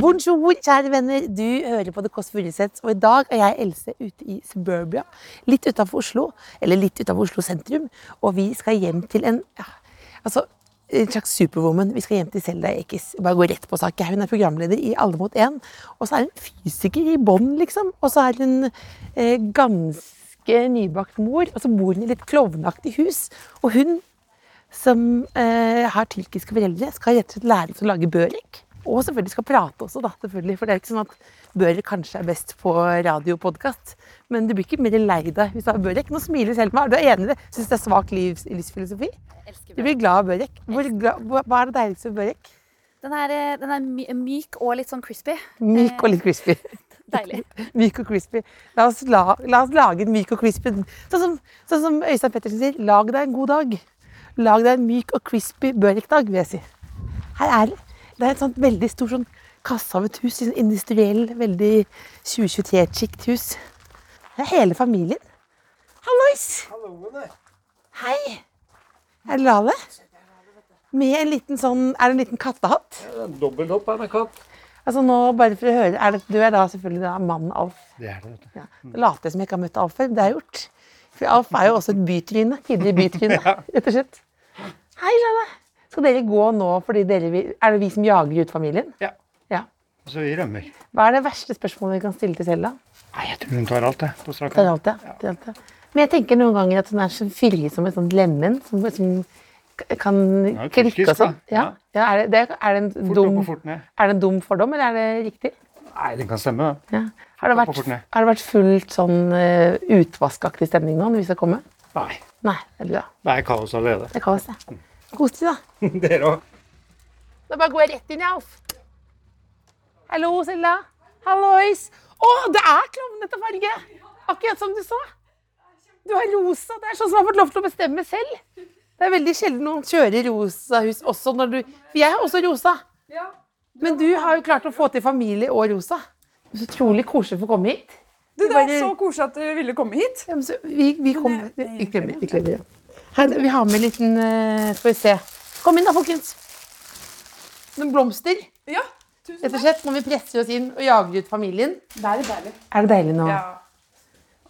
Bonjour, kjære venner. Du hører på The Kåss Furuseth, og i dag er jeg Else ute i Suburbia. Litt utenfor Oslo, eller litt utenfor Oslo sentrum. Og vi skal hjem til en ja, altså, en slags superwoman. Vi skal hjem til Selda Ekiz. Bare gå rett på sak. Hun er programleder i Alle mot én. Og så er hun fysiker i bånn, liksom. Og så er hun eh, ganske nybakt mor, og så bor hun i litt klovneaktig hus. Og hun som eh, har tyrkiske foreldre, skal rett og slett lære seg å lage børek. Og selvfølgelig skal prate også, da, selvfølgelig. For det er ikke sånn at børek kanskje er best på radio og podkast. Men du blir ikke mer lei deg hvis du har børek. Nå smiler selv meg. Er du enig i det? Syns det er svak livs livsfilosofi? Du blir glad av børek. Hva er det deiligste med børek? Den er, eh, den er myk og litt sånn crispy. Myk og litt crispy. Deilig. myk og crispy. La oss, la, la oss lage en myk og crispy Sånn som, sånn som Øystein Pettersen sier, lag deg en god dag. Lag deg en myk og crispy børekdag, vil jeg si. Her er det. Det er et sånt veldig stort sånn kasse av et hus. Industriell, veldig 2023-skikt hus. Det er hele familien. Hallois! Hei! Er det Lale? Med en liten sånn Er det en liten kattehatt? Dobbelthopp er en katt. Altså nå, bare for å høre, er det, Du er da selvfølgelig da mannen Alf. Det er det, vet du. Ja. Det later jeg som jeg ikke har møtt Alf før. Det har jeg gjort. For Alf er jo også et bytryne. Tidligere bytryne, rett og slett. Hei, Lale. Skal dere gå nå fordi dere vil Er det vi som jager ut familien? Ja. Ja. Så vi rømmer. Hva er det verste spørsmålet vi kan stille til Selda? Nei, jeg tror hun tar alt, det. På strak arm. alt, ja. Ja. Men jeg tenker noen ganger at hun er så fyrig som et sånt lemen. Som, som kan Ja, klikke og sånn. Ja. Ja, er, det, er, det dum, er det en dum fordom, eller er det riktig? Nei, den kan stemme, det. Ja. Har, det vært, har det vært fullt sånn uh, utvaskaktig stemning nå når vi skal komme? Nei. Nei, det er bra. Det er kaos allerede. Det er kaos, det. Kos deg, da. Dere òg. Da bare går jeg rett inn, jeg, Alf. Hallo, Selda. Hallois. Å, det er klovnete farge! Akkurat som du sa. Du har rosa. Det er sånn som har fått lov til å bestemme selv. Det er veldig sjelden noen kjører rosa hus også når du For jeg har også rosa. Men du har jo klart å få til familie og rosa. Så utrolig koselig å få komme hit. Du, det er så koselig at du ville komme hit. Ja, men så, vi, vi kommer Vi klemmer. Vi klemmer, ja. Her, vi har med en liten uh, Får vi se. Kom inn da, folkens. Noen blomster. Ja, tusen Rett og slett når vi presser oss inn og jager ut familien. Det er litt deilig. Er det deilig nå Ja.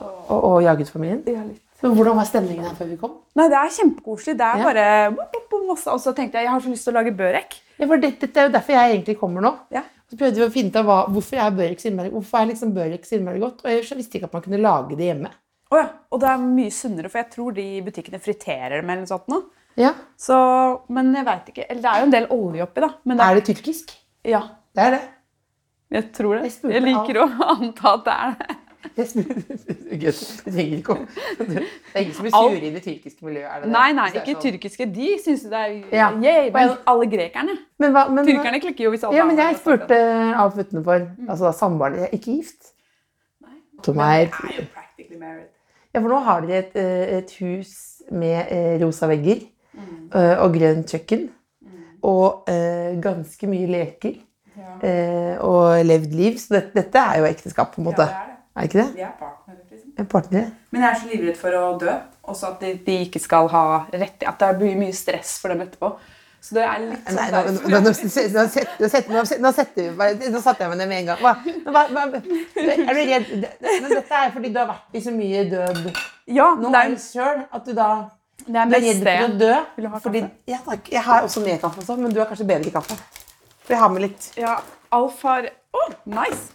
å, å jage ut familien? Ja, litt. Men hvordan var stemningen her før vi kom? Nei, det er kjempekoselig. Det er Ja. bare masse. Og så tenkte jeg jeg har så lyst til å lage børek. Ja, for dette, dette er jo derfor jeg egentlig kommer nå. Ja. Så prøvde vi å finne ut av hva, hvorfor er børek så innmari Hvorfor er liksom børek så innmari godt. Og jeg visste ikke at man kunne lage det hjemme. Å ja. Og det er mye sunnere, for jeg tror de butikkene friterer dem eller noe sånt nå. Ja. Så, men jeg vet ikke. Eller det er jo en del olje oppi, da. Men det Er det tyrkisk? Ja, Det er det. jeg tror det. Jeg Jeg liker å anta at det er det. Jeg trenger ikke om Det er ingen som blir Alt- sure i det tyrkiske miljøet? er det det? Nei, nei, er ikke sånn. tyrkiske. De syns det er Ja. yay, men alle grekerne. Men hva, men, Tyrkerne klikker jo hvis alle Ja, men jeg spurte Alf utenfor. Altså da samboeren er ikke gift. Nei. Som er, er jo practically married. Ja, for nå har dere et, eh, et hus med eh, rosa vegger mm. og grønt kjøkken. Og eh, ganske mye leker. Ja. og levd liv. Så dette, dette er jo ekteskap, på en måte. Ja, det er det. Er ikke det? Vi er partnere, liksom. En partner. Men jeg er så livredd for å dø. Også at de, de ikke skal ha rett At det blir mye stress for dem etterpå. Så det er litt sånn Nei, nå, nå, nå, nå, setter- jeg meg ned med en gang. Hva, hva, hva, er du redd Men dette er fordi du har vært i så mye død Ja, nå sjøl at du da det er Du er redd for å dø. Vil du ha fordi, ja, takk. Jeg har også mer kaffe, også, men du har kanskje bedre kaffe. For jeg har med litt, Ja, Alf har Å, nice!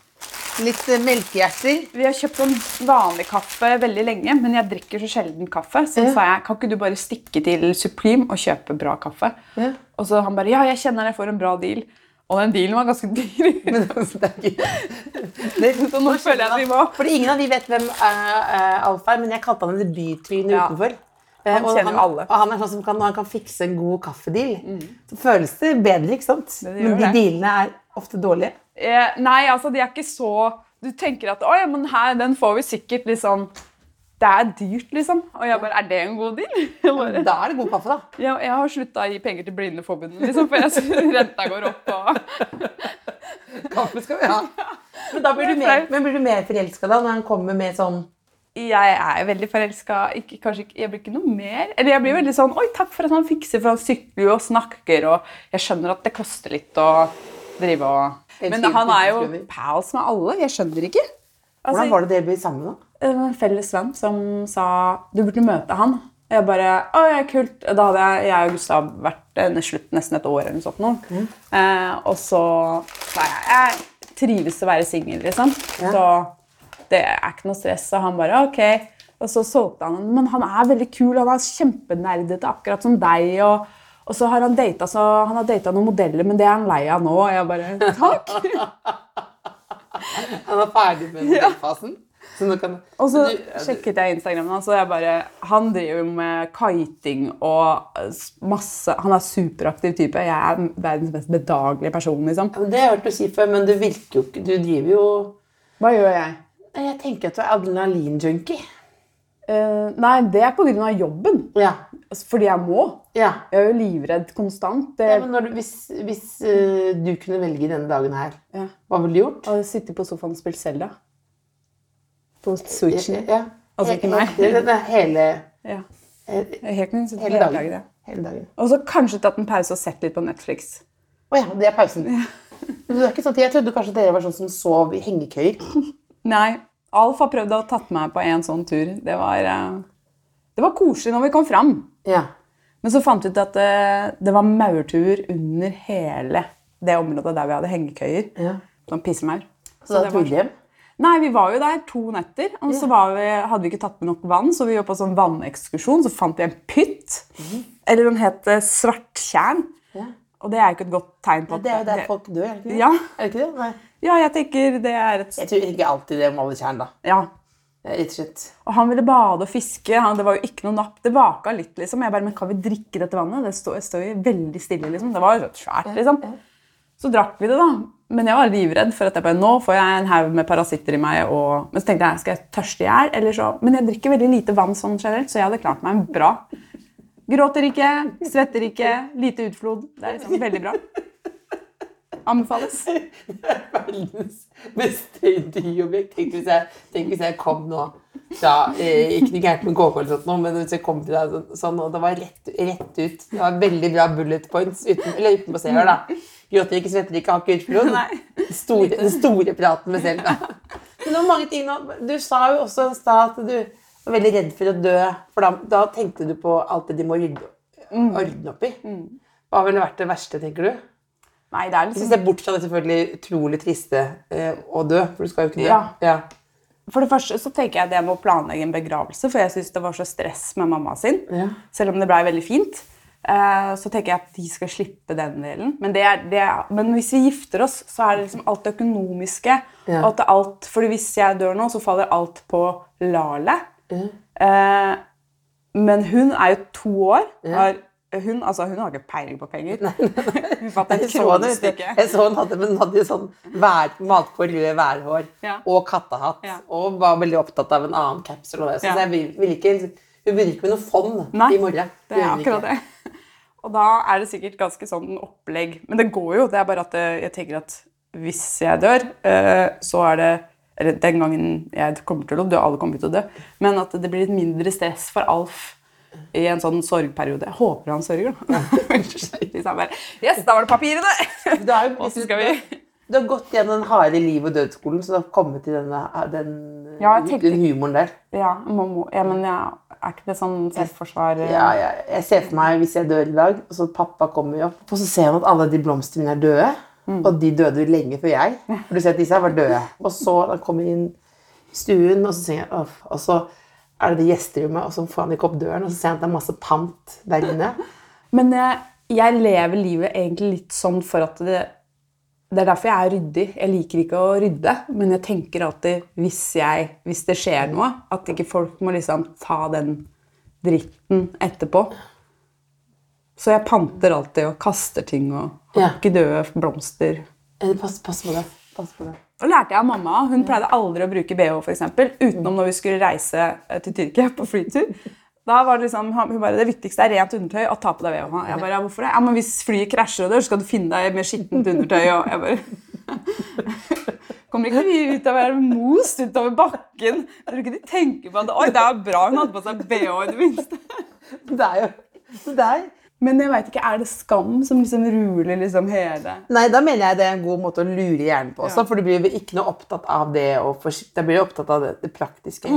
Litt eh, melkehjerter. Vi har kjøpt sånn vanlig kaffe veldig lenge, men jeg drikker så sjelden kaffe. Så Ja. sa jeg kan ikke du bare stikke til Supreme og kjøpe bra kaffe. Ja. Og så han bare ja, jeg kjenner jeg får en bra deal. Og den dealen var ganske dyr. Men altså, det er det, Så nå føler jeg at vi må Fordi ingen av vi vet hvem uh, Alf er, men jeg kalte han en bytryne Ja. utenfor. Han og kjenner jo alle. Mm. Og han er sånn som kan, han kan fikse en god kaffedeal, så føles det bedre, ikke sant? Det Men de det. dealene er ofte dårlige. Eh, Nei, altså, de er ikke så Du tenker at å ja, men her, den får vi sikkert liksom det er dyrt, liksom. Og jeg bare Er det en god deal? Bare, Da er det god kaffe, da. jeg, jeg har slutta å gi penger til Blindeforbundet, liksom, for jeg syns renta går opp. Og... Kaffe skal vi ha. Men, da blir du mer, men blir du mer forelska da, når han kommer med sånn Jeg er veldig forelska. Jeg blir ikke noe mer. Eller jeg blir veldig sånn Oi, takk for at han fikser, for han sykler jo og snakker, og jeg skjønner at det koster litt å drive og Men han er jo pals med alle. Jeg skjønner ikke. Altså, Hvordan var det dere ble sammen, da? Var en felles venn som sa du burde møte han. Jeg bare Å, ja, kult. Da hadde jeg, jeg og Gustav vært eh, slutt nesten et år eller noe sånt. Nå. Eh, og så sa jeg jeg trives å være singel, liksom. Så det er ikke noe stress. Og han bare OK. Og så solgte han Men han er veldig kul. Han er kjempenerdete, akkurat som deg. og og så har han data, så han har data noen modeller, men det er han lei av nå. Og jeg bare Takk! Han er ferdig med modellfasen. Kan Og så Du- sjekket jeg Instagramen hans, og jeg bare Han driver jo med kiting og masse Han er superaktiv type. Jeg er verdens mest bedagelige person, liksom. Ja, Det har jeg hørt du si før, men du virker jo ikke Du driver jo Hva gjør jeg? Jeg tenker at du er adrenalin-junkie. Eh, nei, det er pga. jobben. Ja. Altså, fordi jeg må. ja. Jeg er jo livredd konstant. Det, ja men når du, hvis hvis uh, du kunne velge denne dagen her, Ja. hva ville du gjort? Å sitte på sofaen og spille Zelda. På switchen. Ja. Altså, ikke meg. Hele, Ja. er helt hele dagen. ja. hele dagen. Og så kanskje tatt en pause og sett litt på Netflix. Å ja, det er pausen. Ja. det er ikke sånn Jeg trodde kanskje dere var sånn som sov i hengekøyer. Nei, Alf har prøvd å tatt meg på en sånn tur. Det var, eh, det var koselig når vi kom fram. Ja. Men så fant vi ut at det, det var maurtuer under hele det området der vi hadde hengekøyer. ja. Sånn pissemaur. Så da det tok hjem? Nei, vi var jo der to netter, og så var vi, hadde vi ikke tatt med nok vann, så vi var på sånn vannekskursjon, så fant vi en pytt. Eller den het eh, Svarttjern. Ja. Og det er jo ikke et godt tegn på at Det er jo der folk dør, er det ikke det? Ja. Er det ikke det? Nei. Ja, jeg tenker det er et Jeg tror ikke alltid det om alle tjern, da. Ja. Rett og slett. Og han ville bade og fiske. Han, det var jo ikke noe napp. Det vaka litt, liksom. Jeg bare, men kan vi drikke dette vannet? Det står, står jo veldig stille, liksom. Det var jo svært, liksom. Så drakk vi det, da. Men jeg var livredd for at jeg bare, nå får jeg en haug med parasitter i meg. Og... Men så tenkte jeg, skal jeg tørste i hjel? eller så... Men jeg drikker veldig lite vann sånn generelt, så jeg hadde klart meg bra. Gråter ikke, svetter ikke, lite utflod. Det er liksom veldig bra. Anbefales. Verdens beste intervjuobjekt. Tenk hvis jeg, tenk hvis jeg kom nå fra eh, Ikke noe gærent med KK, eller sånt, men hvis jeg kom til deg sånn, sånn og det var rett, rett ut Det var veldig bra bullet points uten, eller utenpå seer, da. Gråter ikke, svetter ikke, har ikke utflod. Den store, den store praten med selv. Da. Men det var mange ting nå. Du sa jo også i stad at du var veldig redd for å dø. For da, da tenkte du på alt det de må rydde, ordne opp i. Hva ville vært det verste, tenker du? Nei, det er Hvis liksom... vi ser bort fra det selvfølgelig utrolig triste eh, å dø, for du skal jo ikke dø. Ja. Ja. For det første så tenker jeg at jeg må planlegge en begravelse, for jeg syns det var så stress med mamma sin. Ja. Selv om det blei veldig fint. Eh, så tenker jeg at de skal slippe den delen. Men, det er, det er, men hvis vi gifter oss, så er det liksom alt det økonomiske. Ja. At alt, fordi hvis jeg dør nå, så faller alt på Lale. Eh, men hun er jo to år. Har, hun, altså, hun har ikke peiling på penger. hun fatter Jeg et så det, vet du. kronestykke. jeg så hun hadde, hun hadde jo sånn vær, mat på rød værhår Ja. og kattehatt. Ja. Og var veldig opptatt av en annen capsule. Så Ja. jeg vil, vil ikke, hun begynner ikke med noe fond Nei, i morgen. Det er akkurat det. Og da er det sikkert ganske sånn opplegg. Men det går jo. Det er bare at eh, jeg tenker at hvis jeg dør, eh, så er det Eller den gangen jeg kommer til å dø, alle kommer til å dø, men at det blir litt mindre stress for Alf i en sånn sorgperiode. Jeg håper han sørger, da. Yes, da var det papirene! Du har, jo, vi du har gått gjennom den harde liv- og dødsskolen, så du har kommet til denne, den, Ja, tenkte- den humoren der. Ja, må, ja men jeg, er ikke det sånn selvforsvar eh? Ja, ja, jeg ser for meg hvis jeg dør i dag, og så pappa kommer opp, og så ser han at alle de blomstene mine er døde. Og de døde lenge før jeg. For du ser at disse her var døde. Og så da kommer jeg inn i stuen, og så sier jeg, og så er det det gjesterommet, og så får han ikke opp døren, og så ser han at det er masse pant der inne. Men jeg, jeg lever livet egentlig litt sånn for at det Det er derfor jeg er ryddig. Jeg liker ikke å rydde, men jeg tenker alltid hvis, jeg, hvis det skjer noe, at ikke folk må liksom ta den dritten etterpå. Så jeg panter alltid og kaster ting og har ikke døde blomster. Eh, Pass, pass på det. Pass på det. Og lærte jeg av mamma. Hun pleide aldri å bruke bh, eksempel, utenom når vi skulle reise eh, til Tyrkia på flytur. Da var det liksom, hun bare, Det viktigste er rent undertøy og ta på deg bh. Jeg bare, ja, hvorfor det? Ja, men Hvis flyet krasjer, og dør, så skal du finne deg med skittent undertøy. og jeg bare... Kommer ikke vi ut av å være most utover bakken? Jeg tror ikke de tenker på at Oi, det er bra hun hadde på seg bh i det minste. Det er jo det er. Men jeg vet ikke, er det skam som liksom ruler liksom hele Nei, da mener jeg det er en god måte å lure hjernen på også, Ja. for du blir ikke noe opptatt av det, og da blir du opptatt av det, det praktiske.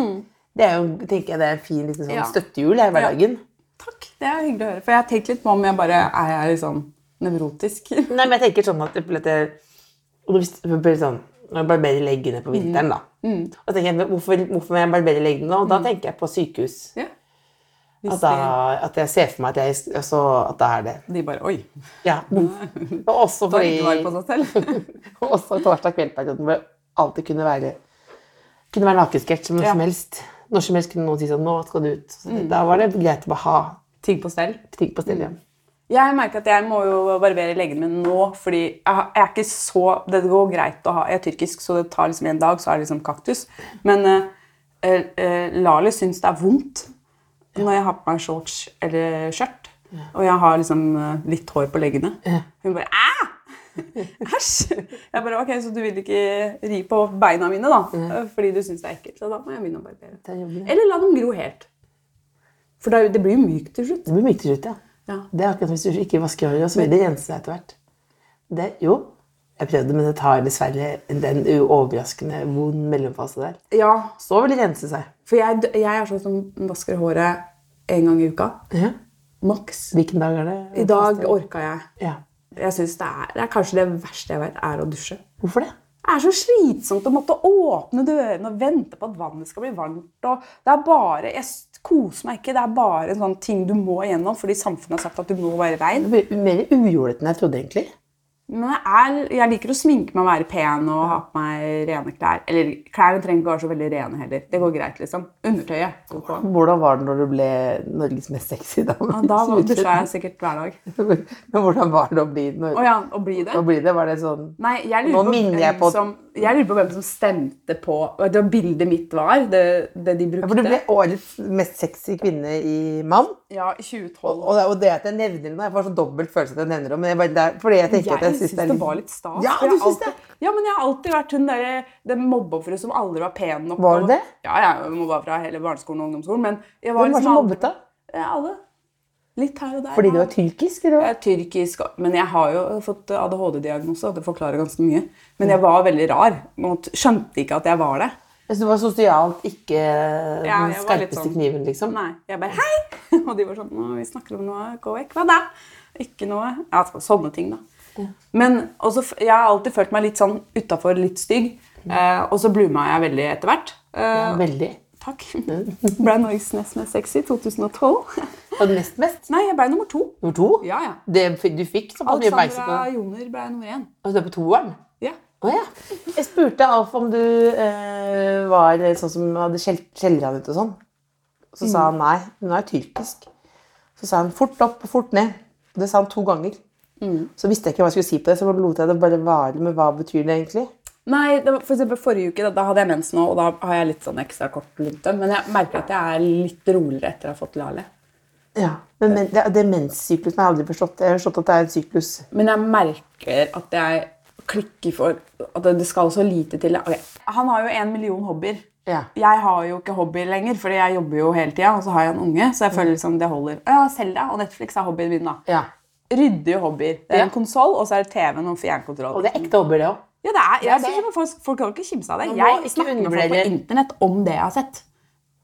Det er jo, tenker jeg, det er en fin liksom, sånn Mm. Ja. støttehjul i hverdagen. Takk, det er hyggelig å høre. For jeg har tenkt litt på om jeg bare er jeg liksom nevrotisk. Nei, men jeg tenker sånn at, det sånn, når jeg barberer leggene på vinteren, da. Mm. Og tenker jeg, hvorfor, hvorfor må jeg barbere leggene nå? Og da tenker jeg på sykehus. Ja. At, da, at jeg ser for meg at, jeg, altså, at det er det de, bare Oi, Ja. Og også fordi også torsdag kveld-perioden hvor det alltid kunne være kunne være nakensketsj som, Ja. som helst. Når som helst kunne noen si sånn Nå skal du ut. Så Da var det greit å bare ha Ting på stell. ting på stell. Ja. Jeg merker at jeg må jo barbere leggene mine nå, fordi jeg, jeg er ikke så Det går greit å ha Jeg er tyrkisk, så det tar liksom en dag, så er det liksom kaktus. Men uh, uh, Lali syns det er vondt når jeg har på meg shorts eller skjørt. Og jeg har liksom eh, litt hår på leggene. Hun bare Æ! Æsj! Jeg bare Ok, så du vil ikke ri på beina mine, da? eh, Fordi du syns det er ekkelt. Så da må jeg begynne å barbere. Er. Eller la dem gro helt. For det, blir jo mykt til slutt. Det blir mykt til slutt, ja. Ja. Det er akkurat hvis du ikke vasker håret, så vil det rense seg etter hvert. Det, jo, jeg prøvde, men det tar dessverre den overraskende vond mellomfase der. ja, Så vil det rense seg. For jeg, jeg er sånn som vasker håret en gang i uka. Ja. Maks. Hvilken dag er det? I dag orka jeg. Ja. Jeg synes det, er, det er kanskje det verste jeg vet, er å dusje. Hvorfor det? Det er så slitsomt å måtte åpne dørene og vente på at vannet skal bli varmt. Og det er bare, Jeg koser meg ikke. Det er bare en sånn ting du må igjennom fordi samfunnet har sagt at du må være rein. Det blir mer ujålete enn jeg trodde, egentlig. Men jeg, er, jeg liker å sminke meg og være pen og ha på meg rene klær. Eller klærne trenger ikke å være så veldig rene heller. Det går greit, liksom. Undertøyet. går på. Hvordan var det når du ble Norges mest sexy dame? Ja, da var- dusja jeg sikkert hver dag. Men hvordan var det å bli, når, Å ja, å bli det? å bli det? Var det sånn Nei, jeg lurer, Nå på minner jeg på- som, jeg lurer på hvem som stemte på Det bildet mitt var? Det, det de ja. For du ble årets mest sexy kvinne i mann. Ja, i 2012. Og, det- og det at jeg nevner det jeg får så dobbelt følelse at jeg nevner det, men jeg bare, det er, fordi jeg tenker at jeg Jeg syns det det, er var litt litt stas. Ja, du jeg syns det? Ja, men jeg har alltid vært hun der, den mobbeofferet som aldri var pen nok. Var du og- det? Ja, jeg mobba fra hele barneskolen og ungdomsskolen. Men jeg var Hvem var det som mobbet da? Ja, alle. Litt her og der. Fordi du ja. er tyrkisk? Eller? Jeg er tyrkisk, men jeg har jo fått ADHD-diagnose, og det forklarer ganske mye. Men jeg var veldig rar. Skjønte ikke at jeg var det. Så du var sosialt ikke den ja, skarpeste sånn- kniven, liksom? Nei. Jeg bare Hei! Og de var sånn vi snakker om noe. Gå vekk. Hva da? Ikke noe. Ja, sånne ting, da. Men også, jeg har alltid følt meg litt sånn utafor, litt stygg. Eh, og så bluma jeg veldig etter hvert. Eh, Ja, veldig. Takk. Ble Norges nest mest sexy i 2012. Og nest mest? Nei, jeg ble nummer to. Nummer to? Ja, ja. Det, du fikk såpass mye oppmerksomhet Alexandra? Joner ble nummer én. Og du er på toeren? Ja. Oh, ja. Jeg spurte Alf om du eh, var sånn som hadde skjell- skjellere ut og sånn. Så sa han nei, hun er tyrkisk. Så sa han fort opp og fort ned. Det sa han to ganger. Så visste jeg ikke hva jeg skulle si på det, så lot jeg det bare vare. med hva betyr det egentlig? Nei, det var, for eksempel forrige uke, da, da hadde jeg mens nå, og da har jeg litt sånn ekstra kort lunte. Men jeg merker at jeg er litt roligere etter å ha fått Lale. Ja, men, men det, det menssyklusen jeg har aldri forstått. Jeg har forstått at det er en syklus. Men jeg merker at jeg klikker for at det skal så lite til. Okay. Han har jo en million hobbyer. Ja. Jeg har jo ikke hobbyer lenger, fordi jeg jobber jo hele tida, og så har jeg en unge. Så jeg føler liksom det holder. Ja, Selda og Netflix er hobbyen min, da. ja. Ryddige hobbyer. Det er en konsoll, og så er det TV-en og fjernkontroll. Og det er ekte hobbyer, det òg. Ja, det er, jeg det er synes folk, folk kan ikke kimse av det. Jeg snakker med folk på internett om det jeg har sett.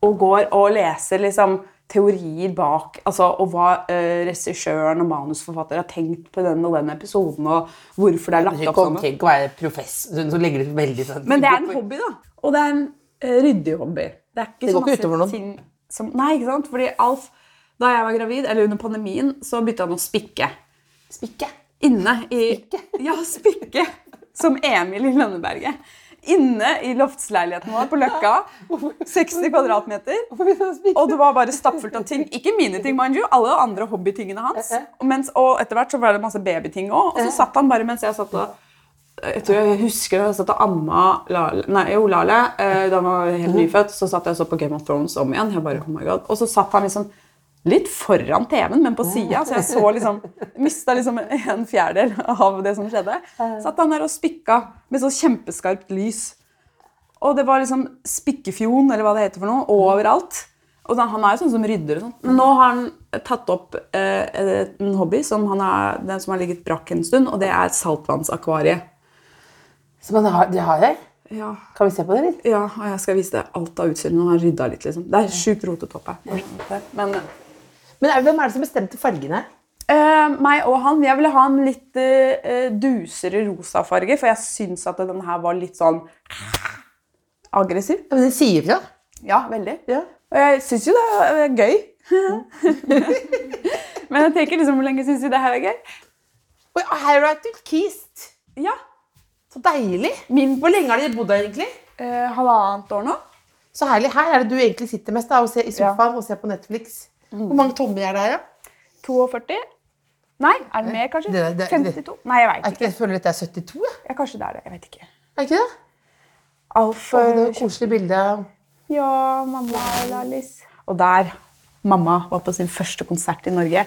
Og går og leser liksom teorier bak, altså, og hva uh, regissøren og manusforfatter har tenkt på den og den episoden, og hvorfor det er lagt opp sånn. ikke å være professor, så legger du veldig sånn Men det er en hobby, da. Og det er en uh, ryddig hobby. Det, er ikke Det går ikke utover noen. som Nei, ikke sant? Fordi Alf, da jeg var gravid, eller under pandemien, så begynte han å spikke. Spikke. Inne i Ja, spikke! Som Emil i Lønneberget. Inne i loftsleiligheten vår på Løkka. 60 kvadratmeter. Og det var bare stappfullt av ting. Ikke mine ting, mind you. Alle andre hobbytingene hans. Og, mens, og etter hvert så var det masse babyting òg. Og så satt han bare mens jeg satt og jeg tror jeg husker jeg satt og amma Lale, nei, jo, Lale eh, da han var helt nyfødt. Så satt jeg og så på Game of Thrones om igjen. Jeg bare, oh my god. Og så satt han liksom litt foran TV-en, men på sida. Så jeg så liksom, mista liksom en fjerdedel av det som skjedde. Satt han der og spikka med så kjempeskarpt lys. Og det var liksom spikkefjon, eller hva det heter for noe, overalt. Og da, Han er jo sånn som rydder og sånn. Men nå har han tatt opp eh, en hobby som, han er, den som har ligget brakk en stund, og det er saltvannsakvariet. Som han har, de har her. Ja. Kan vi se på det, litt? ja, og jeg skal vise deg alt av utstyr. Nå har han rydda litt, liksom. Det er sjukt rotete oppe. Men Men hvem er det som bestemte fargene? Uh, meg og han, jeg ville ha en litt uh, dusere rosa farge, for jeg syns at den her var litt sånn aggressiv. Ja, men Den sier fra. Ja, veldig. Ja. Og jeg syns jo det er gøy. Men jeg tenker liksom, hvor lenge syns du det her er gøy? Oi, her er det turkist. Ja. Så deilig. Min Hvor lenge har dere bodd her, egentlig? Uh, halvannet år nå. Så herlig. Her er det du egentlig sitter mest da, og ser i sofaen og ser på Netflix. Hvor mange tommer er det her, da? 42. Nei, er det mer, kanskje? Det- det- 52? Nei, jeg Er veit ikke, jeg føler at det er 72, ja. Ja, kanskje det er det. Jeg vet ikke. Er ikke det? Alf Å, det var et koselig bilde. Ja, mamma og Lalis. Og der mamma var på sin første konsert i Norge.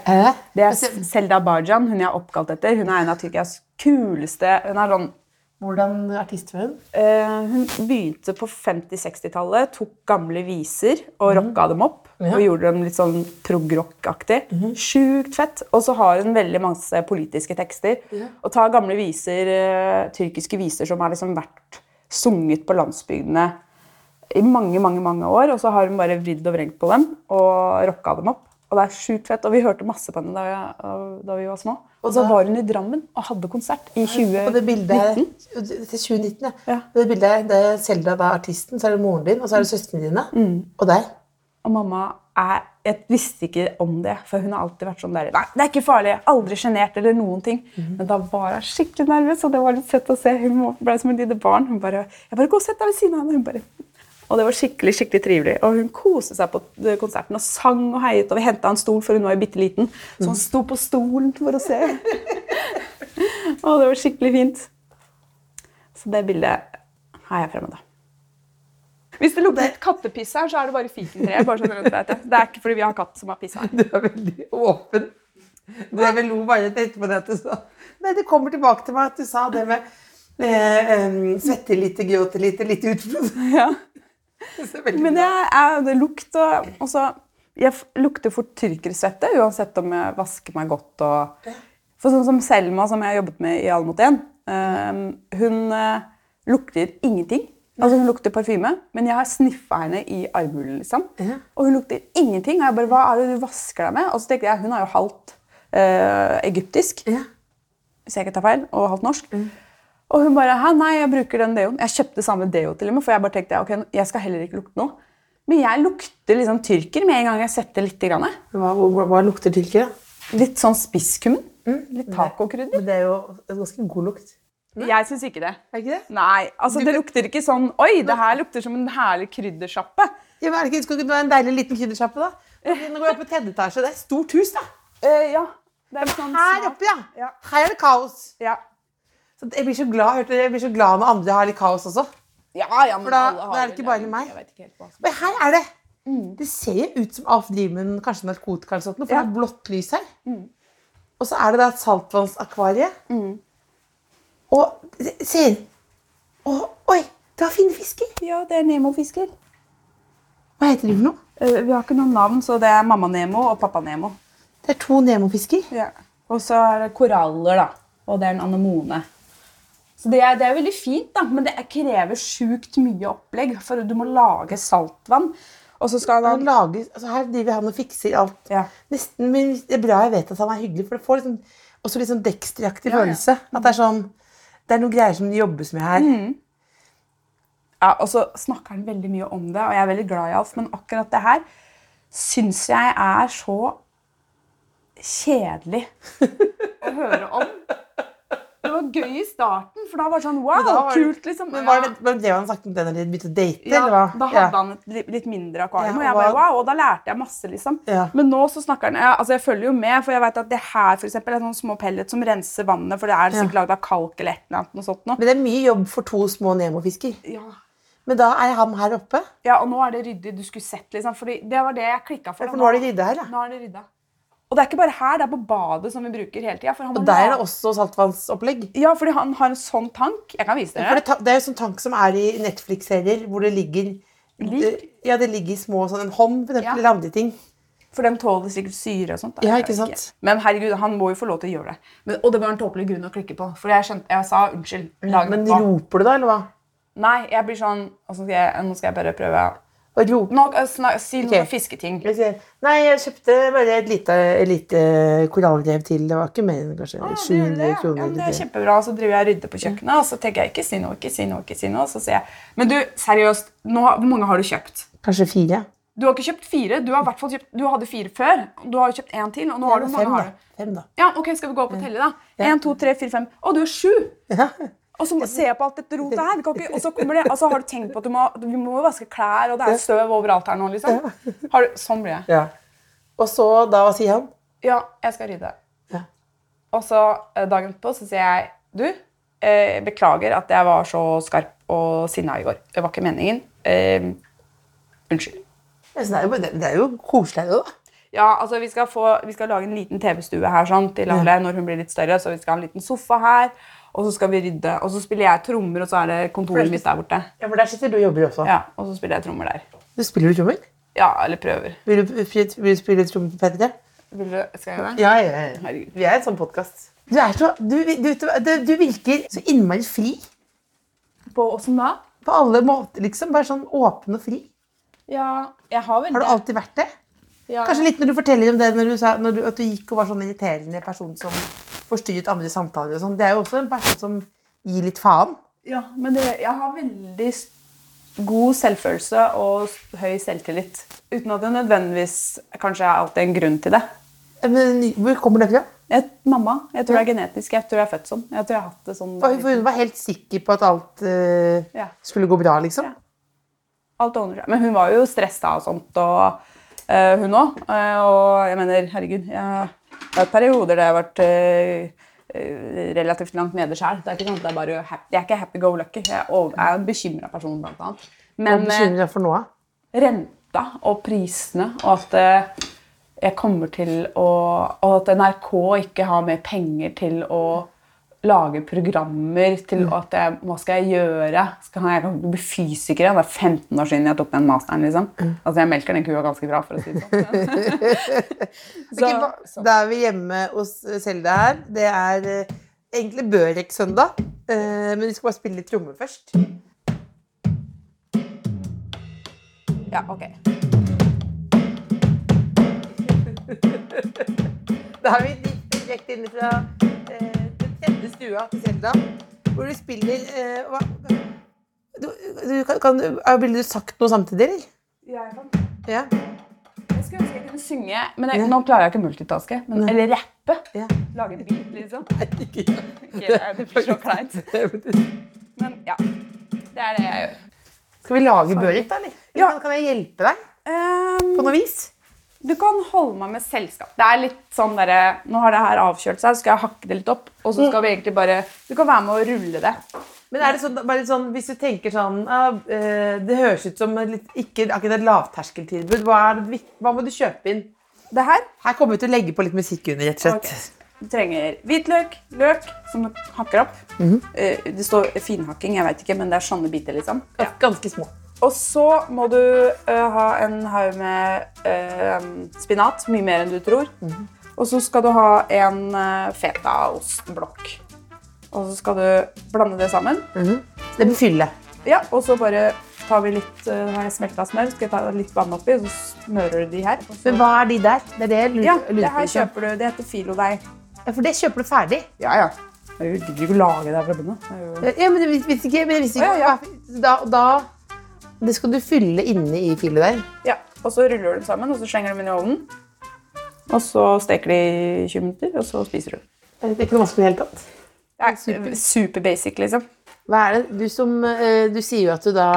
Det er Selda Bajan, hun jeg er oppkalt etter. Hun er en av Tyrkias kuleste Hun er sånn Hvordan artist var hun? Eh, hun begynte på 50-60-tallet, tok gamle viser og rocka dem opp. Ja. Og gjorde dem litt sånn prog-rock-aktig. Sjukt fett. Og så har hun veldig masse politiske tekster. Og tar gamle viser, eh, tyrkiske viser som har liksom vært sunget på landsbygdene i mange mange, mange år. Og så har hun bare vridd og vrengt på dem og rocka dem opp. Og det er sjukt fett. Og vi hørte masse på henne da, jeg, da vi var små. Og så var hun i Drammen og hadde konsert i Og det bildet her 2019. Det er 2019, ja. Ja. Og Det bildet her, det er Selda, da artisten, så er det moren din, og så er det søstrene dine. Mm. Og deg. Og mamma er, Jeg visste ikke om det, for hun har alltid vært sånn der Nei, det er ikke farlig. Aldri sjenert eller noen ting. Mm. Men da var hun skikkelig nervøs, og det var litt søtt å se. Hun ble som et lite barn. Hun bare Jeg bare Gå og sett deg ved siden av henne. Hun bare og det var skikkelig skikkelig trivelig. Og hun koste seg på konserten og sang og heiet. Og vi henta en stol, for hun var jo bitte liten. Så hun sto på stolen for å se. og det var skikkelig fint. Så det bildet har jeg fremme, da. Hvis det lukter litt kattepiss her, så er det bare fikentreet. Bare sånn, vet det. det er ikke fordi vi har katt som har pissa her. Du er veldig åpen. Du er vel lo bare etterpå det at du sa Nei, det kommer tilbake til meg at du sa det med eh, em, svette lite, gråte lite, litt utflod. Ja. Men det bra. er det lukt og også, Jeg lukter fort tyrkersvette uansett om jeg vasker meg godt. Og, for sånn som Selma, som jeg har jobbet med i All mot én, eh, hun eh, lukter ingenting. Altså Hun lukter parfyme, men jeg har sniffa henne i armhulen. Liksom. Ja. Og hun lukter ingenting. Og jeg bare, hva er det du vasker deg med? Og så tenkte jeg, Hun er jo halvt uh, egyptisk, Ja. hvis jeg ikke tar feil, og halvt norsk. Og hun bare Hæ, nei, jeg bruker den deoen. Jeg kjøpte samme deo til og med, for jeg bare tenkte ok, jeg skal heller ikke lukte noe. Men jeg lukter liksom tyrker med en gang jeg setter litt. Grann. Hva, hva, hva lukter tyrker? Litt sånn spisskummen. Litt tacokrydder. Men det er jo en ganske god lukt. Jeg syns ikke det. Er ikke det? Nei, altså det lukter ikke sånn Oi, det her lukter som en herlig kryddersjappe. Ja, men er det ikke, skal det være en deilig liten kryddersjappe, da? Nå går jeg på tredje etasje. Det er et stort hus, da. Uh, ja. Er sånn Her oppe, ja. Ja. Her er det kaos. Ja. Så jeg blir så glad, jeg blir så glad når andre har litt kaos også. Ja, ja, men For da- alle har da er det ikke bare meg. Jeg vet ikke helt hva som Men her er det. Det ser jo ut som Alf driver med kanskje narkotika, eller sånt, for det er blått lys her. Og så er det da et saltvannsakvarie. Og se Å, Oi, det er fine fisker. Ja, det er Nemo-fisker. Hva heter de for noe? Eh, vi har ikke noen navn, så det er mamma Nemo og pappa Nemo. Det er to Nemo-fisker. Ja. Og så er det koraller, da. Og det er en anemone. Så det er, det er veldig fint, da, men det krever sjukt mye opplegg. For du må lage saltvann. Og så skal Han lage, altså her driver han og fikser alt. Ja. Nesten, men det er bra jeg vet at han er hyggelig, for det får liksom, også litt sånn Dexter-aktig Ja, ja. følelse. At det er sånn Det er noen greier som det jobbes med her. Ja, og så snakker han veldig mye om det, og jeg er veldig glad i Alf, men akkurat det her syns jeg er så kjedelig å høre om. Det var gøy i starten, for da var det sånn wow, det- kult, liksom. Men var det det, han snakket om det når de begynte å date, Ja, eller hva? da hadde han et litt mindre akvarium, Ja, og jeg bare wow, og da lærte jeg masse, liksom. Ja. Men nå så snakker han ja, Altså, jeg følger jo med, for jeg vet at det her for eksempel, er sånne små pellet som renser vannet, for det er sikkert lagd av kalk eller et eller annet noe sånt noe. Men det er mye jobb for to små Nemo-fisker. Ja. Men da er han her oppe. ja, og nå er det ryddig. Du skulle sett, liksom. Fordi det var det jeg klikka for. Ja, for nå er det rydda her, ja. Nå er det rydda. Og det er ikke bare her, det er på badet som vi bruker hele tida. Og der er det også saltvannsopplegg. Ja, fordi han har en sånn tank. Jeg kan vise dere. det, ta- det er jo sånn tank som er i Netflix-serier, hvor det ligger Lik? Ja, det ligger i små sånn en hånd, for eksempel, Ja. eller andre ting. For de tåler sikkert syre og sånt. da. Ja, ikke sant? sant? Men herregud, han må jo få lov til å gjøre det. Men, og det var en tåpelig grunn å klikke på. For jeg, skjønte, jeg sa unnskyld. Lagen, Men roper du da, eller hva? Nei, jeg blir sånn altså jeg, Nå skal jeg bare prøve Roper Nå, eh, snak, Si noe okay. fisketing. Nei, jeg kjøpte bare et lite, lite korallrev til. Det var ikke mer enn kanskje Ah, 700 gjør det. Ja, kroner. men det er kjempebra. Så driver jeg og rydder på kjøkkenet, og så tenker jeg ikke si noe, ikke si noe. ikke si noe, Så sier jeg Men du, seriøst, nå, hvor mange har du kjøpt? Kanskje fire? Du har ikke kjøpt fire. Du har kjøpt, du hadde fire før. Du har jo kjøpt én til. og nå har du, hvor fem, mange har du? Fem, da. Ja, ok, Skal vi gå opp og telle, da? Én, to, tre, fire, fem. Å, du har sju! Ja. Og så ser jeg på alt dette rotet her. Ikke, og så kommer det, og så har du tenkt på at du må, vi må vaske klær, og det er støv overalt her nå. liksom. Har du, sånn blir jeg. ja. Og så, da, hva sier han? Ja, jeg skal rydde. Ja. Og så eh, dagen etterpå så sier jeg Du, eh, beklager at jeg var så skarp og sinna i går. Det var ikke meningen. Eh, unnskyld. Det er jo, det er jo koselig, det, da. Ja, altså vi skal, få, vi skal lage en liten TV-stue her sånn, til alle når hun blir litt større. Så vi skal ha en liten sofa her, og så skal vi rydde. Og så spiller jeg trommer, og så er det kontoret mitt der borte. Ja, For der sitter du og jobber også. Ja, Og så spiller jeg trommer der. Du spiller du trommer? Ja, eller prøver. Vil du, vil du spille trommer på P3? Vil du, skal jeg gjøre det? Ja, ja, ja. Herregud. Vi er en sånn podkast. Du, er så, du, du, du, du virker så innmari fri. På åssen da? På alle måter, liksom. Bare sånn åpen og fri. Ja, jeg har vel det. Har du alltid vært det? Ja. Kanskje litt når du forteller om det når du sa når du, at du gikk og var sånn irriterende person som forstyrret andre samtaler og sånn. Det er jo også en person som gir litt faen. Ja, men det, jeg har veldig god selvfølelse og høy selvtillit. Uten at det nødvendigvis kanskje er alltid en grunn til det. Men hvor kommer det fra? Jeg, mamma, jeg tror det er genetisk. Jeg tror jeg er født sånn. Jeg tror jeg har hatt det sånn. For hun var helt sikker på at alt uh, Ja. skulle gå bra, liksom. Ja. Alt ordner seg. Men hun var jo stressa og sånt, og uh, hun òg. og jeg mener, herregud Jeg det har vært perioder der jeg har vært eh, eh, relativt langt nede sjøl. Det er ikke sånn det er happy. Jeg ikke happy go lucky. Jeg er en bekymra person, blant annet. Men eh, for noe? renta og prisene, og at jeg kommer til å Og at NRK ikke har mer penger til å lage programmer til at jeg, Hva skal jeg gjøre? Skal jeg kan bli fysiker. Det er 15 år siden jeg tok den masteren. liksom. Altså, Jeg melker den kua ganske bra, for å si det sånn. så, Da er vi hjemme hos Selda her. Det er eh, egentlig Børek-søndag, eh, men vi skal bare spille litt trommer først. Ja, ok. Da er vi di- direkte inne fra eh, tredje stua til Selda, hvor du spiller eh, hva? Du, du, kan, kan, Ville du sagt noe samtidig, eller? Jeg, kan, Ja. jeg skulle ønske jeg kunne synge, men jeg, Ja. nå klarer jeg ikke multitaske. Men, eller rappe. ja. Lage en beat, liksom. Nei, ikke gjør Ikke, det blir så kleint. Men ja, det er det jeg gjør. Skal vi lage børit, da? eller? Ja. kan- Kan jeg hjelpe deg Ehm, på noe vis? Du kan holde meg med selskap. Det er litt sånn derre Nå har det her avkjølt seg, så skal jeg hakke det litt opp. Og så skal vi egentlig bare Du kan være med å rulle det. Men er det sånn, bare litt sånn, hvis du tenker sånn eh, Det høres ut som litt, ikke akkurat et lavterskeltilbud. Hva, er det, hva må du kjøpe inn? Det her Her kommer vi til å legge på litt musikk under, rett og slett. Du trenger hvitløk, løk som du hakker opp. Eh, det står finhakking, jeg vet ikke, men det er sånne biter, liksom. Ja. Ganske små. Og så må du uh, ha en haug med uh, spinat, mye mer enn du tror. Og så skal du ha en uh, fetaostblokk. Og så skal du blande det sammen. Det blir fylle. Ja, og så bare tar vi litt uh, har jeg smelta smør, skal jeg ta litt vann oppi, og så smører du de her. Men hva er de der? Det er det jeg lurer, ja, det her kjøper du. Det heter filodeig. Ja, for det kjøper du ferdig. Ja, ja. Jeg gidder ikke å lage det her fra bunnen. av. jo- Ja, men det vis- visste ikke, men visste ikke. ja, ja, Da, da Det skal du fylle inne i filet der. Ja, og så ruller du dem sammen, og så slenger du dem inn i ovnen. Og så steker de i 20 minutter, og så spiser du. Det er ikke noe vanskelig i det hele tatt. Det er super basic, liksom. Hva er det? Du som eh, Du sier jo at du da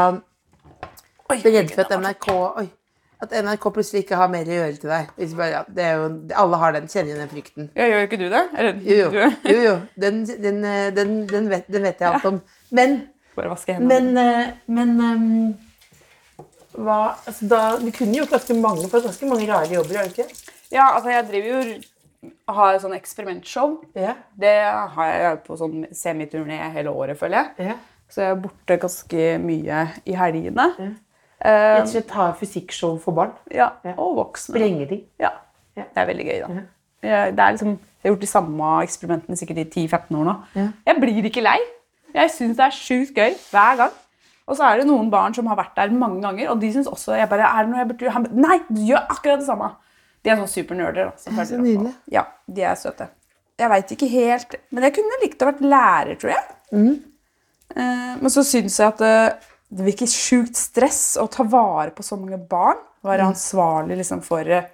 blir redd for at NRK Oi. At NRK plutselig ikke har mer å gjøre til deg. Bare, ja, det jo, alle har den, kjenner den frykten. Ja, gjør ikke du det? Eller, Jo, jo. Jo, jo. Den, den, eh, den, den, vet, den vet jeg alt om. Men, bare vaske hendene. men, eh, men ehm, hva altså da, Du kunne gjort ganske mange for ganske mange rare jobber, har du ikke? Ja, altså jeg driver jo har sånn eksperimentshow. Ja. Det har jeg på sånn semiturné hele året, føler jeg. ja. Så jeg er borte ganske mye i helgene. Rett Eh, og slett ha fysikkshow for barn. ja, Ja. og voksne. Sprenge ting. Ja. Ja. Det er veldig gøy, da. Jeg, det er liksom, jeg har gjort de samme eksperimentene sikkert i 10-15 år nå. Ja. Jeg blir ikke lei. Jeg syns det er sjukt gøy hver gang. Og så er det noen barn som har vært der mange ganger, og de syns også jeg bare, er det noe jeg burde gjøre? Nei, du gjør akkurat det samme. De er sånn supernerder. da, så nydelig. Ja, de er søte. Jeg veit ikke helt Men jeg kunne likt å vært lærer, tror jeg. Mm. Eh, men så syns jeg at det, det virker sjukt stress å ta vare på så mange barn. Være ansvarlig liksom, for eh,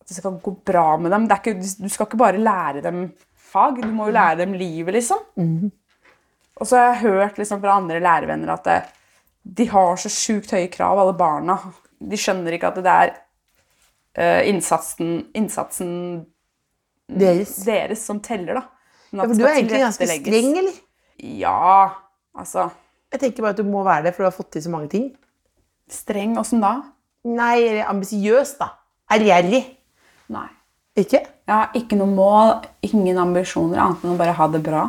at det skal gå bra med dem. Det ikke, du skal ikke bare lære dem fag, du må jo lære dem livet, liksom. Og så har jeg hørt liksom, fra andre lærervenner at det, de har så sjukt høye krav, alle barna. De skjønner ikke at det er uh, innsatsen, innsatsen Deres. deres som teller, da. Ja, for du er egentlig ganske streng, eller? Ja, altså Jeg tenker bare at du må være det, for du har fått til så mange ting. Streng, åssen da? Nei, ambisiøs, da. Ærgjerrig. Nei. Ikke? Jeg har ikke noe mål, ingen ambisjoner, annet enn å bare ha det bra.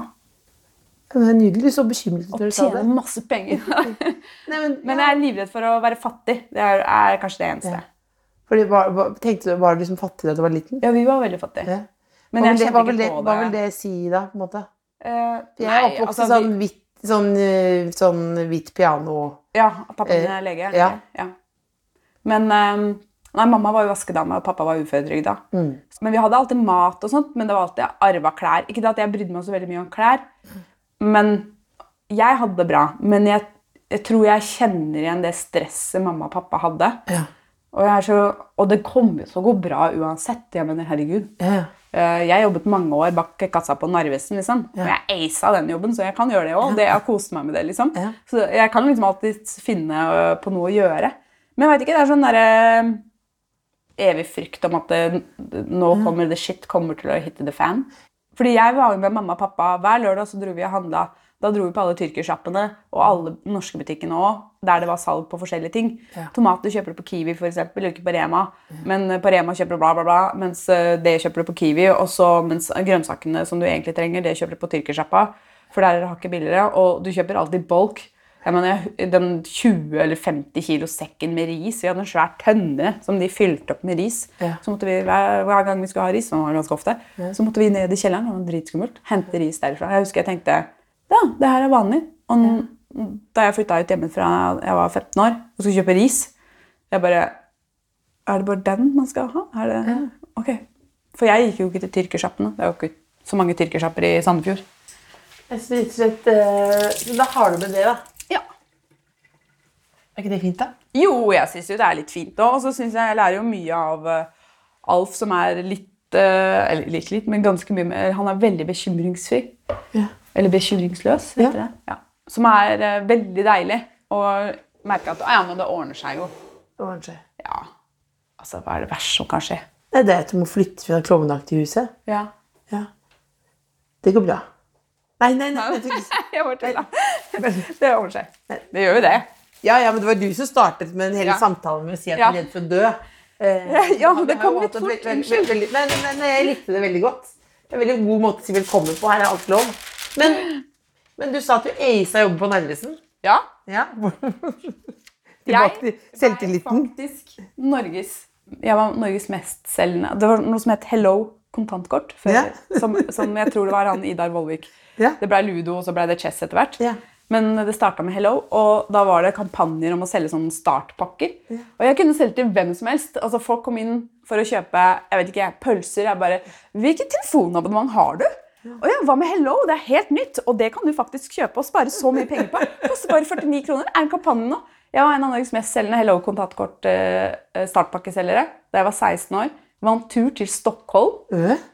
Det er nydelig. Så bekymret Og når du sa tjene masse penger. Nei, men, Men jeg er livredd for å være fattig. Det er, er kanskje det eneste. Ja. Fordi, var, var, tenkte du, var du liksom fattig da du var liten? Ja, vi var veldig fattige. Ja. Men hva, jeg vil det, hva, vil det, hva vil det si, da? på en måte? Uh, jeg er oppvokst altså, sånn vi- hvitt, sånn, eh, sånn hvitt piano. Ja, pappa min Eh, er lege. ja. ja. Men um, nei, mamma var jo vaskedame, og pappa var uføretrygda. Mm. Men vi hadde alltid mat og sånt, men det var alltid arva klær. Ikke det at jeg brydde meg så veldig mye om klær, men jeg hadde det bra. Men jeg, jeg tror jeg kjenner igjen det stresset mamma og pappa hadde. Ja. Og, så, og det kommer til å gå bra uansett. Jeg mener, herregud. Ja. Eh, Jeg jobbet mange år bak kassa på Narvesen, liksom. og jeg aisa den jobben, så jeg kan gjøre det òg. Jeg har kost meg med det. liksom. Ja. Så jeg kan liksom alltid finne på noe å gjøre. Men jeg veit ikke, det er sånn derre evig frykt om at det, nå kommer the shit kommer til å hitte the fan. Fordi jeg var jo med mamma og pappa hver lørdag, så dro vi og handla. Da dro vi på alle tyrkersjappene og alle norske butikkene òg, der det var salg på forskjellige ting. Ja. Tomater kjøper du på Kiwi, for eksempel, ikke på Rema. Men eh, på Rema kjøper du bla, bla, bla, mens eh, det kjøper du på Kiwi. Og så mens grønnsakene som du egentlig trenger, det kjøper du på tyrkersjappa. For der er det hakket billigere. Og du kjøper alltid bulk. Jeg mener, Den 20 eller 50 kilo sekken med ris Vi hadde en svær tønne som de fylte opp med ris. Ja. Så måtte vi, hver, gang vi skulle ha ris, som var ganske ofte, så måtte vi ned i kjelleren det var dritskummelt, hente ris derfra. Jeg husker jeg tenkte ja, det her er vanlig. Og ja. da jeg flytta ut hjemmefra jeg var 15 år og skulle kjøpe ris Jeg bare Er det bare den man skal ha? Er det, ok. For jeg gikk jo ikke til tyrkersjappene. Det er jo ikke så mange tyrkersjapper i Sandefjord. Jeg synes rett eh, da har du med det, da. Er ikke det fint, da? Jo, jeg syns jo det er litt fint òg. Og så syns jeg jeg lærer jo mye av eh, Alf, som er litt eh, Eller ikke litt, men ganske mye mer Han er veldig bekymringsfri. Ja. Eller bekymringsløs, heter Ja. det. Ja. Som er eh, veldig deilig. Og merke at ja, men det ordner seg jo. Det ordner seg. Ja, altså hva er det verste som kan skje? Nei, det er at du må flytte fra klovneaktige huset. Ja. Ja. Det går bra. Nei, nei, nei. tror ikke- Jeg bare tulla. Det ordner seg. Det gjør jo det. Ja, ja, men det var du som startet med en hel Ja. samtale med å si at Ja. du er redd for å dø. Eh, Ja, men det kom litt fort, unnskyld. men, nei, jeg likte det veldig godt. Det er en veldig god måte å si velkommen på. Her er alt lov. Men, men du sa at du aisa jobben på Narvesen. Ja. Ja. Tilbake til selvtilliten. Jeg, faktisk Norges, jeg var Norges mestselgende Det var noe som het Hello kontantkort. Før, Ja. som, som jeg tror det var han Idar Vollvik. Ja. Det ble Ludo, og så ble det Chess etter hvert. Ja. Men det starta med Hello, og da var det kampanjer om å selge sånne startpakker. Og jeg kunne selge til hvem som helst. Altså Folk kom inn for å kjøpe jeg vet ikke, pølser. Jeg bare 'Hvilket telefonabonnement har du?' Og ja, Hva med Hello? Det er helt nytt, og det kan du faktisk kjøpe og spare så mye penger på. Koster bare 49 kroner. Er en kampanje nå. Jeg var en av Norges mest selgende Hello kontantkort eh, startpakkeselgere da jeg var 16 år. vant tur til Stockholm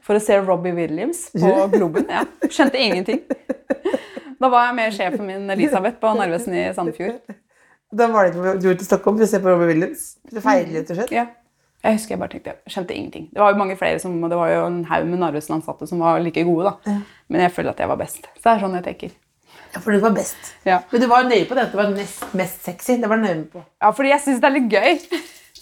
for å se Robbie Williams på Globen. Ja. Skjønte ingenting. Da var jeg med sjefen min Elisabeth på Narvesen i Sandefjord. Da var det ikke du dro til Stockholm for å se på Robbie Williams. Du feiret rett og slett. Ja. Jeg husker jeg bare tenkte, jeg skjønte ingenting. Det var jo mange flere som, det var jo en haug med Narvesen-ansatte som var like gode. da. Men jeg føler at jeg var best. Så det er sånn jeg tenker. Ja, for du var best. Ja, Men du var nøye på det at du var nest mest sexy. Det var nøye på. ja fordi jeg syns det er litt gøy.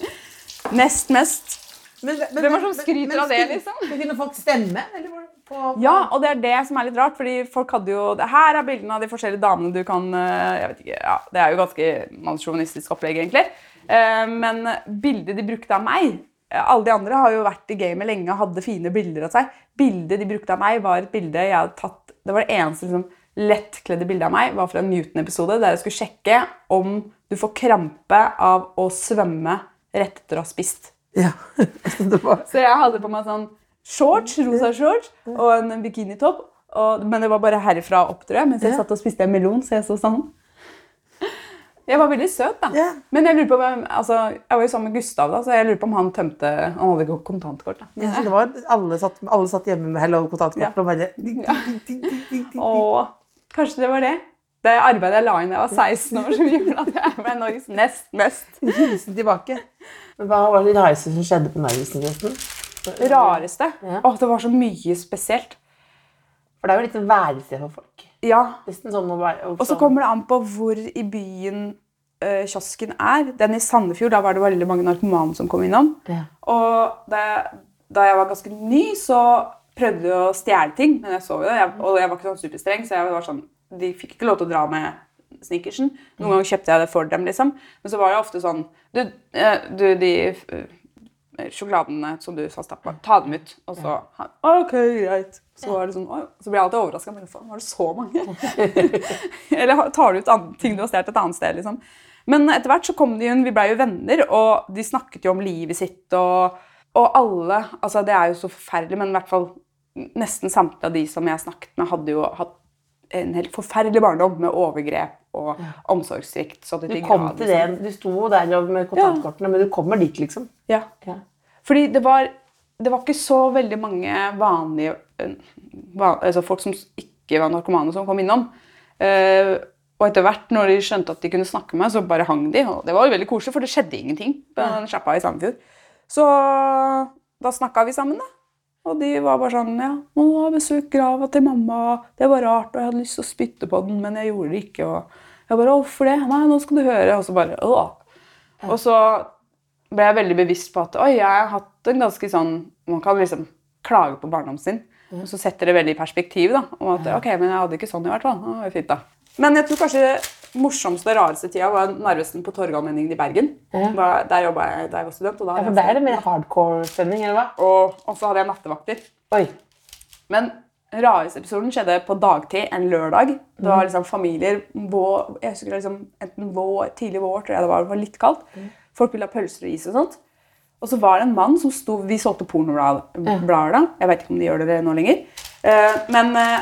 Nest mest. Men, men, Hvem er det som skryter av det, liksom? Kunne folk stemme? Eller det på, Ja, og det er det som er litt rart, fordi folk hadde jo det Her er bildene av de forskjellige damene du kan eh, Jeg vet ikke, ja, Det er jo ganske mannssjåvinistisk opplegg, egentlig. Eh, Men bildet de brukte av meg eh, Alle de andre har jo vært i gamet lenge og hadde fine bilder av seg. Bildet de brukte av meg, var et bilde jeg hadde tatt Det var det eneste liksom, lettkledde bildet av meg var fra en Newton-episode der jeg skulle sjekke om du får krampe av å svømme rett etter å ha spist. Ja. Det var, Så jeg hadde på meg sånn shorts, rosa shorts og en bikinitopp. Og, men det var bare herfra opp, tror jeg, mens jeg satt og spiste en melon. Så jeg så sånn. Jeg var veldig søt, da. Yeah. Men jeg lurer på om, altså, jeg var jo sammen med Gustav, da, så jeg lurer på om han tømte Han hadde ikke kontantkort. da. ja, det var alle, satt, alle satt hjemme med Hello kontantkort Ja. og bare ding, ding, ding, ding, ding, ding, ding. Og kanskje det var det. Det arbeidet jeg la inn da jeg var 16 år, som gjorde at jeg ble Norges nest mest. Hilsen tilbake. Men hva var det rareste som skjedde på Narvesen? Rareste. Ja. Åh, det var så mye spesielt. For det er jo litt sånn værested for folk. Ja, sånn Og så kommer det an på hvor i byen uh, kiosken er. Den i Sandefjord, da var det veldig mange narkomane som kom innom. Ja. Og da jeg, da jeg var ganske ny, så prøvde jeg å stjele ting. Men jeg så jo det, jeg, og jeg var ikke sånn superstreng, så jeg var sånn, de fikk ikke lov til å dra med snickersen. Noen ganger kjøpte jeg det for dem, liksom. Men så var det ofte sånn Du, eh, du de sjokoladene som du sa stappa, ta dem ut. Og så han, OK, greit. Så, var det sånn, så blir jeg alltid overraska. Men faen, var det så mange? Eller tar du ut ting du har stjålet et annet sted, liksom. Men etter hvert så kom de inn, vi blei jo venner, og de snakket jo om livet sitt. Og, og alle altså Det er jo så forferdelig, men i hvert fall nesten samtlige av de som jeg snakket med, hadde jo hatt en helt forferdelig barndom med overgrep og omsorgssvikt. Du de kom grader, til det. liksom. Du sto der med kontantkortene, men du kommer dit, liksom. Ja. Ja. Fordi det var, det var ikke så veldig mange vanlige van, altså folk som ikke var narkomane, som kom innom. Uh, og etter hvert, når de skjønte at de kunne snakke med meg, så bare hang de. Og det var jo veldig koselig, for det skjedde ingenting på den sjappa i Sandefjord. Så da snakka vi sammen, da. Og de var bare sånn Ja, nå har jeg besøkt grava til mamma. Det var rart, og jeg hadde lyst til å spytte på den, men jeg gjorde det ikke. Og jeg bare Hvorfor det? Nei, nå skal du høre. Og så bare Åh. Og så ble jeg veldig bevisst på at oi, jeg har hatt en ganske sånn Man kan liksom klage på barndommen sin, og så setter det veldig i perspektiv. da, om at ok, men jeg hadde ikke sånn i hvert fall. Det var fint da. Men jeg tror kanskje morsomste og rareste tida var Narvesen på Torgallmenningen i Bergen. Ja. Da- Der jobba jeg da jeg var student. Og, da Ja, for der er det mer hardcore-stemning, eller hva? og, og så hadde jeg nattevakter. Oi. Men rareste episoden skjedde på dagtid en lørdag. Det Mm. var liksom familier vår, Jeg husker liksom enten vår, tidlig vår, tror jeg det var, det var litt kaldt. Mm. Folk ville ha pølser og is og sånt. Og så var det en mann som sto Vi solgte pornoblader da. Jeg vet ikke om de gjør det nå lenger. Eh, men eh,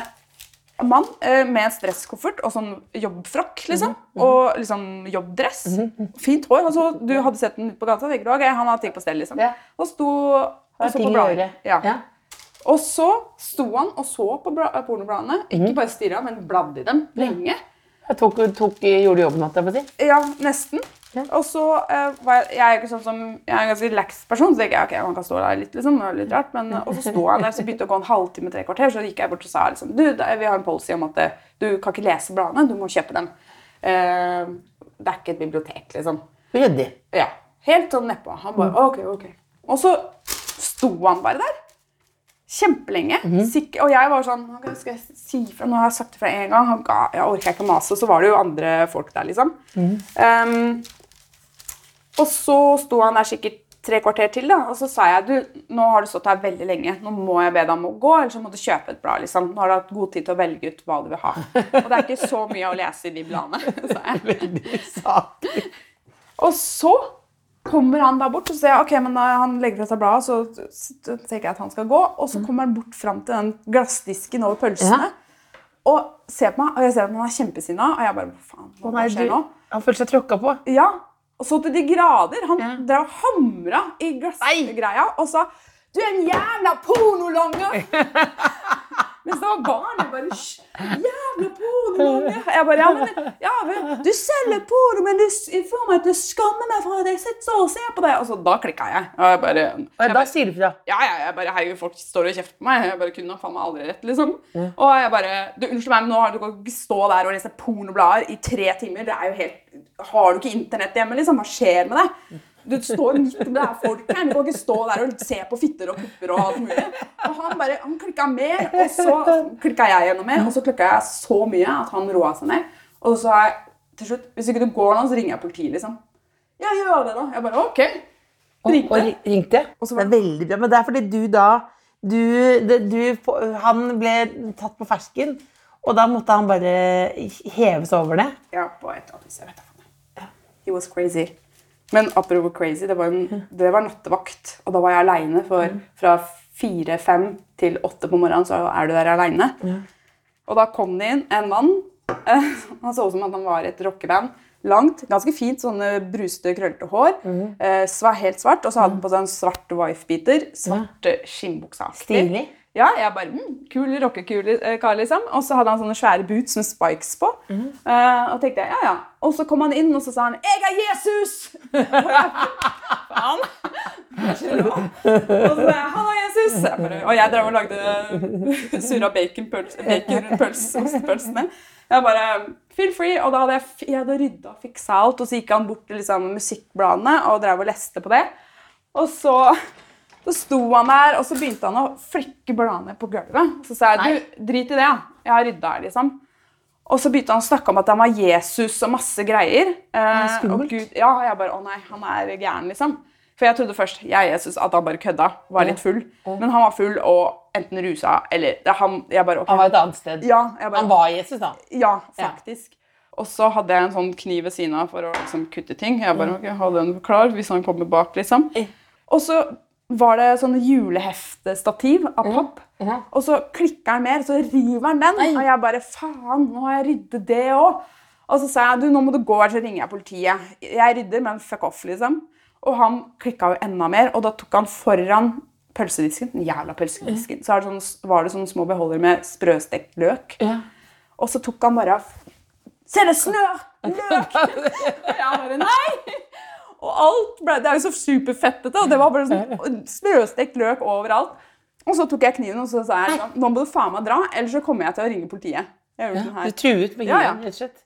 mann eh, med en stresskoffert og sånn jobbfrakk, liksom. Mhm. Og liksom jobbdress. Fint hår. Altså, du hadde sett den ute på gata. tenker du, ok, Han har ting på stell, liksom. Ja. Og sto og så på bladet. Ja. Ja. Og så sto han og så på bla- pornobladene. Ikke bare stirra, men bladde i dem lenge. Jeg tok, tok, gjorde jobben, holdt jeg på å si. Ja, nesten. Ja. Og så eh, var jeg, jeg er ikke sånn som, jeg er en ganske relax person, så tenker jeg ok, man kan stå der litt, liksom. Det var litt rart, men, og så sto han der, så begynte det å gå en halvtime, tre kvarter, så gikk jeg bort og sa liksom, du, vi har en policy om at eh, du kan ikke lese bladene, du må kjøpe dem. Eh, det er ikke et bibliotek, liksom. Ryddig. Ja, helt sånn nedpå. Han bare, ok, ok. Og så sto han bare der. Kjempelenge. Sikk- og jeg var sånn, ok, skal jeg si fra? Nå har jeg sagt det fra en gang. Han ga, jeg orker ikke å mase. Og så var det jo andre folk der, liksom. Um, og så sto han der sikkert tre kvarter til, da, og så sa jeg du, nå har du stått her veldig lenge, nå må jeg be deg om å gå, eller så må du kjøpe et blad. liksom. Nå har du hatt god tid til å velge ut hva du vil ha. Og det er ikke så mye å lese i de bladene, sa jeg. Veldig saklig. Og så kommer han da bort og sier ok, men da han legger fra seg bladet, så, så tenker jeg at han skal gå. Og så kommer han bort fram til den glassdisken over pølsene og ser på meg. Og jeg ser at han er kjempesinna, og jeg bare hva faen, hva skjer nå? han føler seg tråkka på. Ja, så til de grader. Han Ja. drev og hamra i glassgreia og sa Du er en jævla pornolonger! Mens det var barn. Jeg bare Jævla porno! Jeg bare, ja, men, ja, Du selger porno, men du får meg til å skamme meg for at jeg sitter og ser på deg. Og så da klikka jeg. Og jeg bare, jeg bare, da sier du fra. ja, ja, jeg bare, Hei, folk står og kjefter på meg. Jeg bare kunne faen meg aldri rett, liksom. Og jeg bare, du, unnskyld meg, men nå har du ikke stå der og lese pornoblader i tre timer. Det er jo helt, har du ikke internett hjemme, liksom? Hva skjer med deg? Du står midt det her folk her. Du kan ikke stå der og se på fitter og pupper og alt mulig. Og han bare, han klikka mer, og så klikka jeg gjennom mer, og så klikka jeg så mye at han roa seg ned. Og så sa jeg til slutt, hvis ikke du går nå, så ringer jeg politiet, liksom. Ja, gjør det da. Jeg bare, ok. Ringte. og og ringte. Og så Det er veldig bra. Men det er fordi du da du, det, du, Han ble tatt på fersken, og da måtte han bare heves over det. Ja, på et eller annet vis. Jeg vet da faen. He was crazy. Men apropos crazy, det var, en, det var nattevakt, og da var jeg aleine. For fra fire-fem til åtte på morgenen så er du der aleine. Og da kom det inn en mann. eh, Han så ut som at han var et rockeband. Langt, ganske fint, sånne bruste, krøllete hår. eh, var helt svart. Og så hadde han på seg en svart wife-beater. Svarte ja. Stilig. Ja, jeg bare, mm, kul rockekul eh, liksom. Og så hadde han sånne svære boots med spikes på. Eh, og tenkte jeg, ja, ja. Og så kom han inn, og så sa han 'Jeg er Jesus!' Faen. Og så sa jeg er Jesus!' Jeg bare, og jeg drev og lagde surra baconpøls, baconpøls. Jeg bare 'Feel free'. Og da hadde jeg, jeg hadde rydda og fiksa alt, og så gikk han bort til liksom, musikkbladene og drev og leste på det. Og så så sto han der, og så begynte han å flekke bladene på gulvet. Så sa jeg du, drit i det, jeg har rydda her, liksom. Og så begynte han å snakke om at han var Jesus og masse greier. Eh, og Gud, ja, jeg bare, å nei, han er gæren, liksom. For jeg trodde først jeg Jesus, at han bare kødda, var litt full. Men han var full og enten rusa eller han, jeg bare, ok. Han var et annet sted. Ja, bare, Han var Jesus, da. ja, faktisk. Og så hadde jeg en sånn kniv ved siden av for å liksom, kutte ting. Jeg bare, ok, ha den klar hvis han kommer bak, liksom. Og så var det sånn juleheftestativ av papp. Og så klikker han mer, så river han den. Og jeg bare, faen, nå har jeg ryddet det også. Og så sa jeg, du, nå må du gå, her, så ringer jeg politiet. Jeg rydder, men fuck off, liksom. Og han klikka jo enda mer, og da tok han foran pølsedisken, den jævla pølsedisken, så er det sånn, var det sånne små beholdere med sprøstekt løk. Og så tok han bare Se, det snør! Løk! Og jeg bare Nei! Og alt ble, Det er jo så superfettete, og det var bare sånn sprøstekt løk overalt. Og så tok jeg kniven og så sa jeg nå må du faen meg dra, ellers så kommer jeg til å ringe politiet. Gjorde sånn Du truet med Ja, ja. kniven, rett og slett.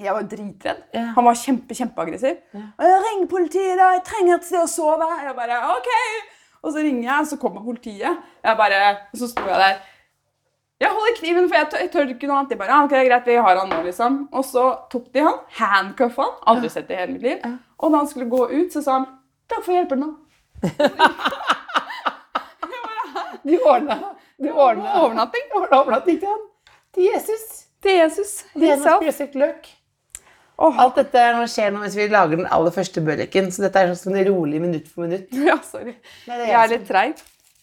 Jeg var dritredd. Ja. Han var kjempe, kjempeaggressiv. Jeg Ring politiet, da! Jeg trenger et sted å sove. Jeg bare, ok! Og så ringer jeg, og så kommer politiet. Jeg bare, og så sto jeg der. Jeg holder kniven, for jeg tør, jeg tør ikke noe annet. De bare, ja, ok, greit, vi har han nå, liksom. Og så tok de han, handcuffa han, aldri sett det i hele mitt liv. Og da han skulle gå ut, så sa han, takk for hjelpen da. de ordna de ordna Overnatting. overnatting til han. Til Jesus. Til Jesus. Det er noe løk. Åh. Alt dette nå skjer nå mens vi lager den aller første børeken, så dette er sånn rolig minutt for minutt. Ja, sorry. Nei, er Jeg er jeg litt treig.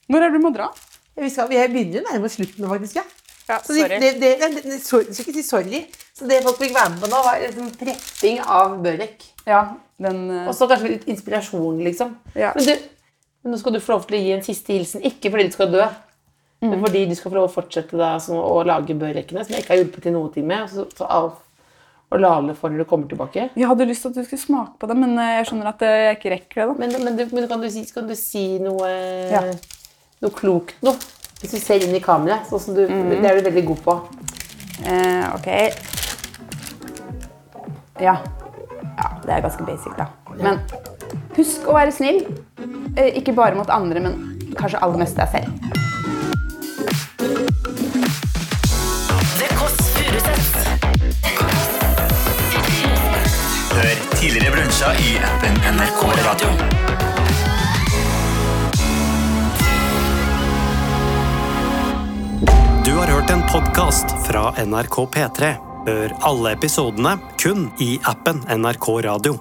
Når er det du må dra? Vi, skal, vi begynner jo nærmere slutten nå, faktisk. ja. Ja, Så sorry. det, det, det, det, sorry, skal ikke si sorry. Så det folk fikk være med på nå, var liksom prepping av børek. Ja, den... eh, Og så kanskje litt inspirasjon, liksom. Ja. Men, du, nå skal du få lov til å gi en siste hilsen. Ikke fordi du skal dø, Mm. men fordi du skal få lov til å fortsette da, sånn, å lage børekene, som jeg ikke har hjulpet til noe ting med. Og, så, så Alf og Lale for når du kommer tilbake. Jeg hadde lyst til at du skulle smake på det, men eh, jeg skjønner at eh, jeg ikke rekker det. da. Men, men, du, men kan, du si, kan du si noe, Ja. Noe klokt noe. Hvis du ser inn i kameraet, sånn som du, Mm. det er du veldig god på. Eh, ok. Ja. ja. Det er ganske basic, da. Men husk å være snill. Eh, ikke bare mot andre, men kanskje aller mest deg selv. Hør tidligere brunsja i appen NRK Radio. Hørt en podkast fra NRK P3. Hør alle episodene kun i appen NRK Radio.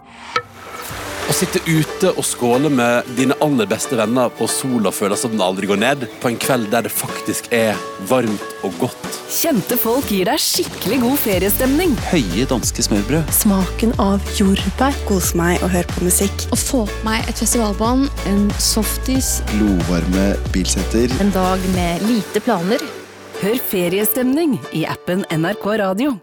Å sitte ute og skåle med dine aller beste venner og sola føles som den aldri går ned, på en kveld der det faktisk er varmt og godt. Kjente folk gir deg skikkelig god feriestemning. Høye danske smørbrød. Smaken av jordbær. Kose meg og høre på musikk. Å få på meg et festivalbånd, en softis. Glovarme bilsetter. En dag med lite planer. Hør feriestemning i appen NRK Radio.